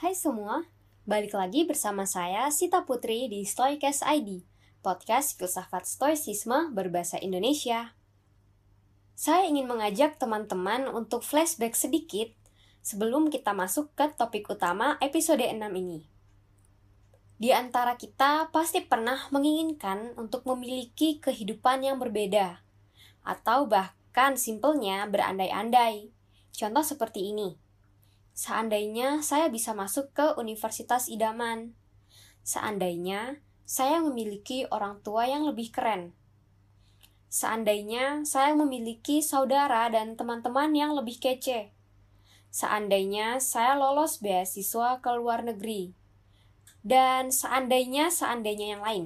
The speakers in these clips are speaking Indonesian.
Hai semua, balik lagi bersama saya Sita Putri di Stoicast ID, podcast filsafat stoicisme berbahasa Indonesia. Saya ingin mengajak teman-teman untuk flashback sedikit sebelum kita masuk ke topik utama episode 6 ini. Di antara kita pasti pernah menginginkan untuk memiliki kehidupan yang berbeda, atau bahkan simpelnya berandai-andai. Contoh seperti ini Seandainya saya bisa masuk ke universitas idaman. Seandainya saya memiliki orang tua yang lebih keren. Seandainya saya memiliki saudara dan teman-teman yang lebih kece. Seandainya saya lolos beasiswa ke luar negeri. Dan seandainya seandainya yang lain.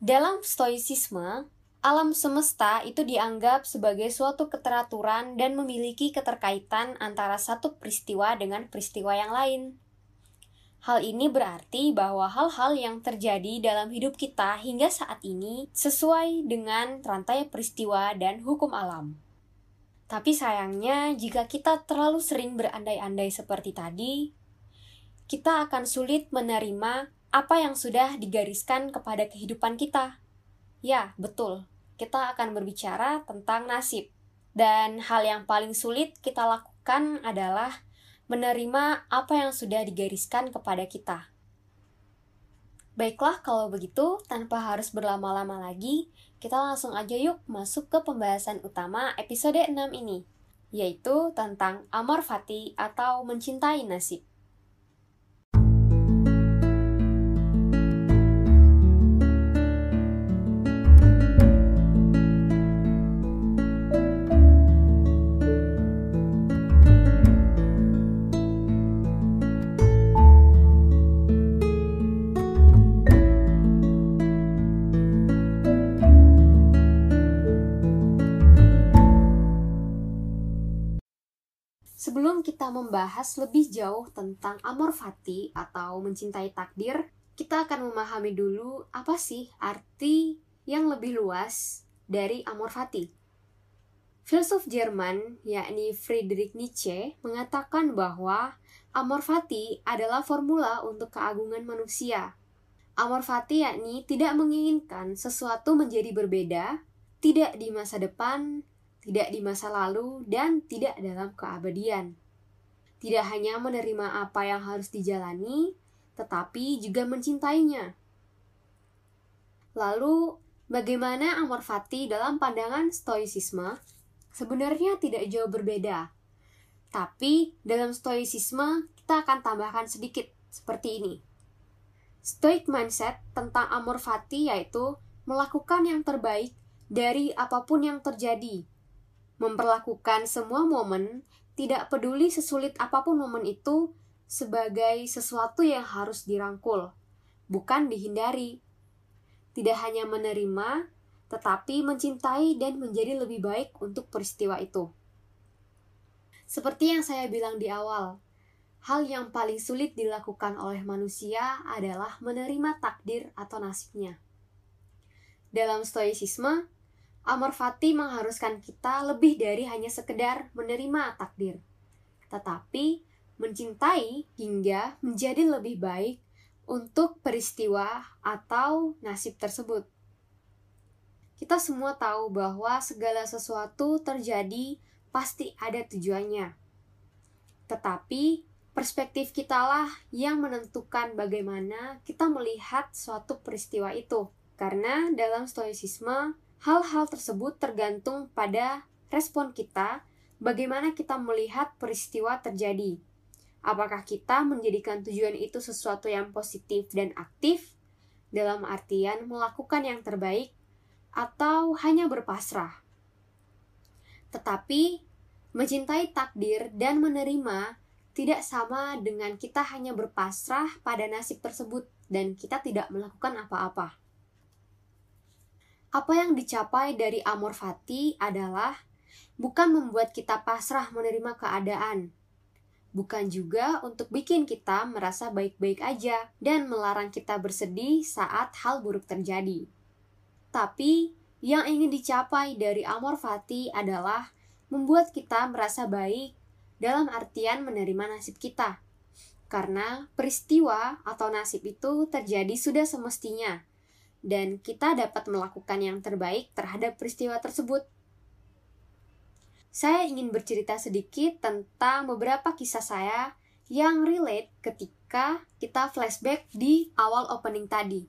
Dalam stoicisme, Alam semesta itu dianggap sebagai suatu keteraturan dan memiliki keterkaitan antara satu peristiwa dengan peristiwa yang lain. Hal ini berarti bahwa hal-hal yang terjadi dalam hidup kita hingga saat ini sesuai dengan rantai peristiwa dan hukum alam. Tapi sayangnya, jika kita terlalu sering berandai-andai seperti tadi, kita akan sulit menerima apa yang sudah digariskan kepada kehidupan kita. Ya, betul kita akan berbicara tentang nasib. Dan hal yang paling sulit kita lakukan adalah menerima apa yang sudah digariskan kepada kita. Baiklah, kalau begitu, tanpa harus berlama-lama lagi, kita langsung aja yuk masuk ke pembahasan utama episode 6 ini, yaitu tentang amor fati atau mencintai nasib. Membahas lebih jauh tentang amor fati atau mencintai takdir, kita akan memahami dulu apa sih arti yang lebih luas dari amor fati. Filsuf Jerman, yakni Friedrich Nietzsche, mengatakan bahwa amor fati adalah formula untuk keagungan manusia. Amor fati yakni tidak menginginkan sesuatu menjadi berbeda, tidak di masa depan, tidak di masa lalu, dan tidak dalam keabadian. Tidak hanya menerima apa yang harus dijalani, tetapi juga mencintainya. Lalu, bagaimana amor fati dalam pandangan stoicisme? Sebenarnya tidak jauh berbeda. Tapi, dalam stoicisme, kita akan tambahkan sedikit seperti ini. Stoic mindset tentang amor fati yaitu melakukan yang terbaik dari apa pun yang terjadi, memperlakukan semua momen, tidak peduli sesulit apa pun momen itu, sebagai sesuatu yang harus dirangkul, bukan dihindari. Tidak hanya menerima, tetapi mencintai dan menjadi lebih baik untuk peristiwa itu. Seperti yang saya bilang di awal, hal yang paling sulit dilakukan oleh manusia adalah menerima takdir atau nasibnya. Dalam stoicisme, Amor fati mengharuskan kita lebih dari hanya sekedar menerima takdir, tetapi mencintai hingga menjadi lebih baik untuk peristiwa atau nasib tersebut. Kita semua tahu bahwa segala sesuatu terjadi pasti ada tujuannya. Tetapi perspektif kitalah yang menentukan bagaimana kita melihat suatu peristiwa itu. Karena dalam stoicisme Hal-hal tersebut tergantung pada respon kita, bagaimana kita melihat peristiwa terjadi. Apakah kita menjadikan tujuan itu sesuatu yang positif dan aktif, dalam artian melakukan yang terbaik, atau hanya berpasrah. Tetapi, mencintai takdir dan menerima tidak sama dengan kita hanya berpasrah pada nasib tersebut dan kita tidak melakukan apa-apa. Apa yang dicapai dari amor fati adalah bukan membuat kita pasrah menerima keadaan, bukan juga untuk bikin kita merasa baik-baik aja dan melarang kita bersedih saat hal buruk terjadi. Tapi, yang ingin dicapai dari amor fati adalah membuat kita merasa baik dalam artian menerima nasib kita, Karena peristiwa atau nasib itu terjadi sudah semestinya, dan kita dapat melakukan yang terbaik terhadap peristiwa tersebut. Saya ingin bercerita sedikit tentang beberapa kisah saya yang relate ketika kita flashback di awal opening tadi.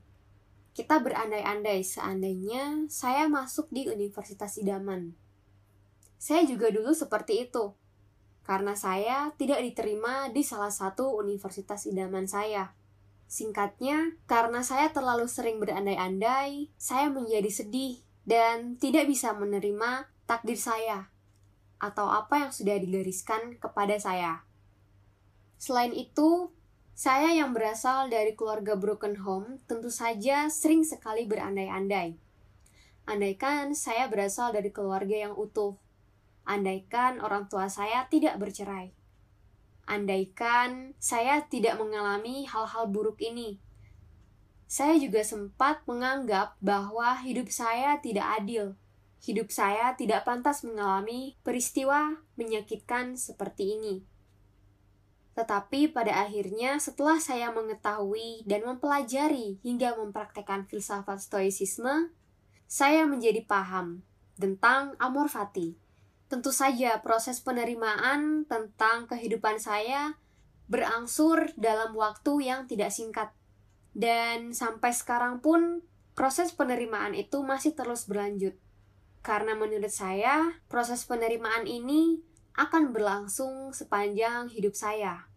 Kita berandai-andai seandainya saya masuk di Universitas Idaman. Saya juga dulu seperti itu karena saya tidak diterima di salah satu universitas idaman saya. Singkatnya, karena saya terlalu sering berandai-andai, saya menjadi sedih dan tidak bisa menerima takdir saya atau apa yang sudah digariskan kepada saya. Selain itu, saya yang berasal dari keluarga broken home tentu saja sering sekali berandai-andai. Andaikan saya berasal dari keluarga yang utuh, andaikan orang tua saya tidak bercerai. Andaikan saya tidak mengalami hal-hal buruk ini. Saya juga sempat menganggap bahwa hidup saya tidak adil. Hidup saya tidak pantas mengalami peristiwa menyakitkan seperti ini. Tetapi pada akhirnya setelah saya mengetahui dan mempelajari hingga mempraktekkan filsafat stoicisme, saya menjadi paham tentang amor fati Tentu saja proses penerimaan tentang kehidupan saya berangsur dalam waktu yang tidak singkat. Dan sampai sekarang pun proses penerimaan itu masih terus berlanjut. Karena menurut saya, proses penerimaan ini akan berlangsung sepanjang hidup saya.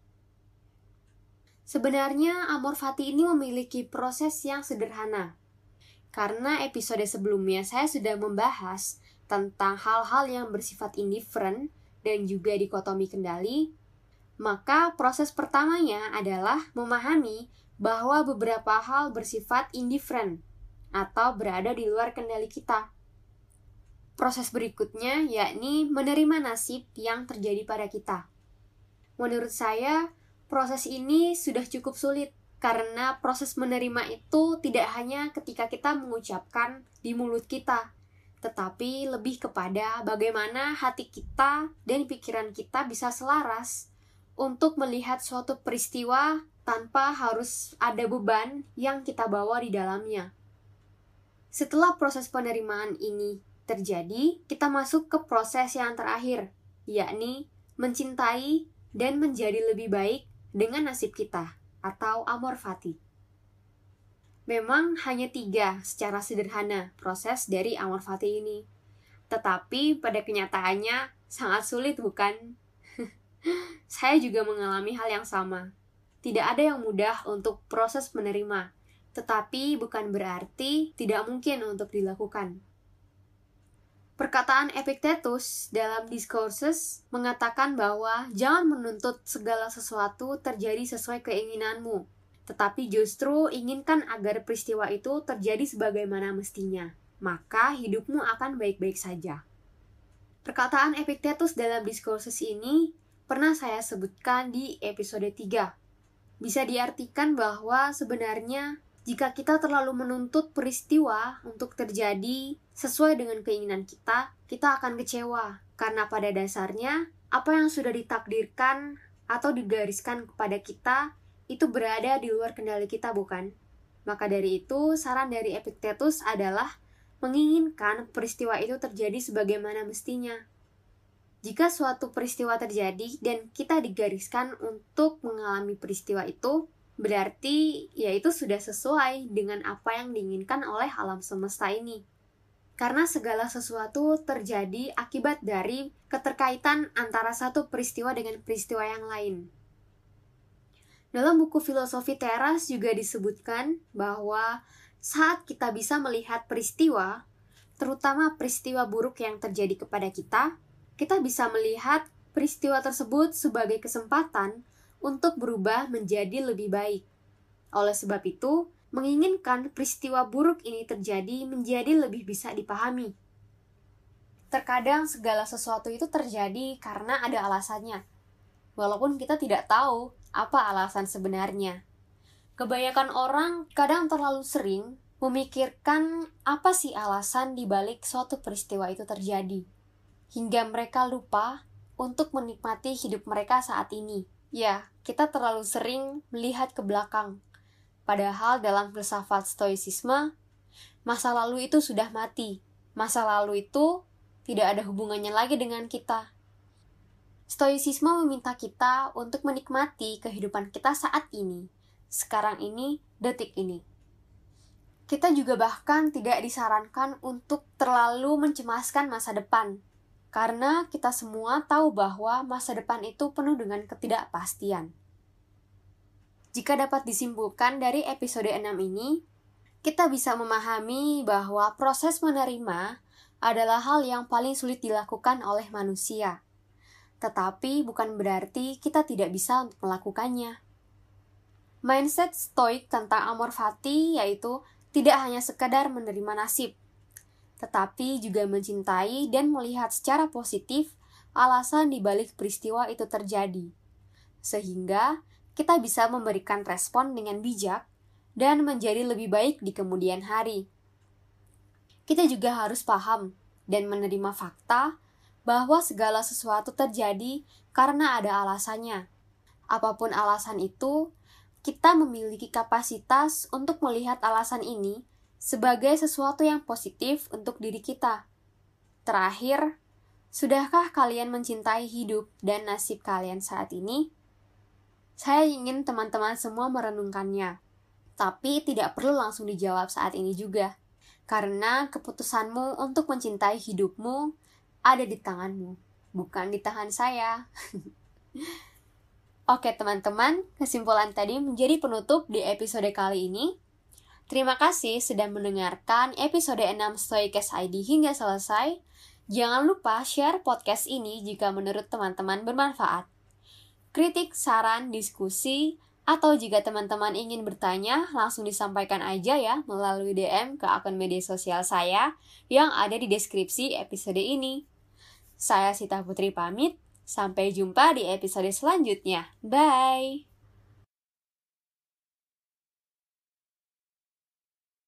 Sebenarnya Amor Fati ini memiliki proses yang sederhana. Karena episode sebelumnya saya sudah membahas tentang hal-hal yang bersifat indifferent dan juga dikotomi kendali, maka proses pertamanya adalah memahami bahwa beberapa hal bersifat indifferent atau berada di luar kendali kita. Proses berikutnya yakni menerima nasib yang terjadi pada kita. Menurut saya, proses ini sudah cukup sulit karena proses menerima itu tidak hanya ketika kita mengucapkan di mulut kita, tetapi lebih kepada bagaimana hati kita dan pikiran kita bisa selaras untuk melihat suatu peristiwa tanpa harus ada beban yang kita bawa di dalamnya. Setelah proses penerimaan ini terjadi, kita masuk ke proses yang terakhir, yakni mencintai dan menjadi lebih baik dengan nasib kita atau amor fati. Memang hanya tiga secara sederhana proses dari Amor Fati ini. Tetapi pada kenyataannya sangat sulit bukan? Saya juga mengalami hal yang sama. Tidak ada yang mudah untuk proses menerima, tetapi bukan berarti tidak mungkin untuk dilakukan. Perkataan Epictetus dalam Discourses mengatakan bahwa jangan menuntut segala sesuatu terjadi sesuai keinginanmu, tetapi justru inginkan agar peristiwa itu terjadi sebagaimana mestinya, maka hidupmu akan baik-baik saja. Perkataan Epictetus dalam diskursus ini pernah saya sebutkan di episode 3. Bisa diartikan bahwa sebenarnya jika kita terlalu menuntut peristiwa untuk terjadi sesuai dengan keinginan kita, kita akan kecewa karena pada dasarnya apa yang sudah ditakdirkan atau digariskan kepada kita itu berada di luar kendali kita, bukan? Maka dari itu, saran dari Epictetus adalah menginginkan peristiwa itu terjadi sebagaimana mestinya. Jika suatu peristiwa terjadi dan kita digariskan untuk mengalami peristiwa itu, berarti ya itu sudah sesuai dengan apa yang diinginkan oleh alam semesta ini. Karena segala sesuatu terjadi akibat dari keterkaitan antara satu peristiwa dengan peristiwa yang lain. Dalam buku filosofi teras juga disebutkan bahwa saat kita bisa melihat peristiwa, terutama peristiwa buruk yang terjadi kepada kita, kita bisa melihat peristiwa tersebut sebagai kesempatan untuk berubah menjadi lebih baik. Oleh sebab itu, menginginkan peristiwa buruk ini terjadi menjadi lebih bisa dipahami. Terkadang segala sesuatu itu terjadi karena ada alasannya, walaupun kita tidak tahu apa alasan sebenarnya. Kebanyakan orang kadang terlalu sering memikirkan apa sih alasan dibalik suatu peristiwa itu terjadi, hingga mereka lupa untuk menikmati hidup mereka saat ini, Ya, kita terlalu sering melihat ke belakang. Padahal dalam filsafat stoicisme, masa lalu itu sudah mati. Masa lalu itu tidak ada hubungannya lagi dengan kita. Stoicisme meminta kita untuk menikmati kehidupan kita saat ini, sekarang ini, detik ini. Kita juga bahkan tidak disarankan untuk terlalu mencemaskan masa depan, karena kita semua tahu bahwa masa depan itu penuh dengan ketidakpastian. Jika dapat disimpulkan dari episode 6 ini, kita bisa memahami bahwa proses menerima adalah hal yang paling sulit dilakukan oleh manusia. Tetapi bukan berarti kita tidak bisa untuk melakukannya. Mindset stoik tentang amor fati yaitu tidak hanya sekadar menerima nasib, tetapi juga mencintai dan melihat secara positif alasan di balik peristiwa itu terjadi. Sehingga kita bisa memberikan respon dengan bijak dan menjadi lebih baik di kemudian hari. Kita juga harus paham dan menerima fakta bahwa segala sesuatu terjadi karena ada alasannya. Apa pun alasan itu, kita memiliki kapasitas untuk melihat alasan ini sebagai sesuatu yang positif untuk diri kita. Terakhir, sudahkah kalian mencintai hidup dan nasib kalian saat ini? Saya ingin teman-teman semua merenungkannya, tapi tidak perlu langsung dijawab saat ini juga, karena keputusanmu untuk mencintai hidupmu ada di tanganmu, bukan di tangan saya. Oke teman-teman, kesimpulan tadi menjadi penutup di episode kali ini. Terima kasih sudah mendengarkan episode 6 Stoikes ID hingga selesai. Jangan lupa share podcast ini jika menurut teman-teman bermanfaat. Kritik, saran, diskusi, atau jika teman-teman ingin bertanya, langsung disampaikan aja ya melalui DM ke akun media sosial saya yang ada di deskripsi episode ini. Saya Sita Putri pamit, sampai jumpa di episode selanjutnya. Bye!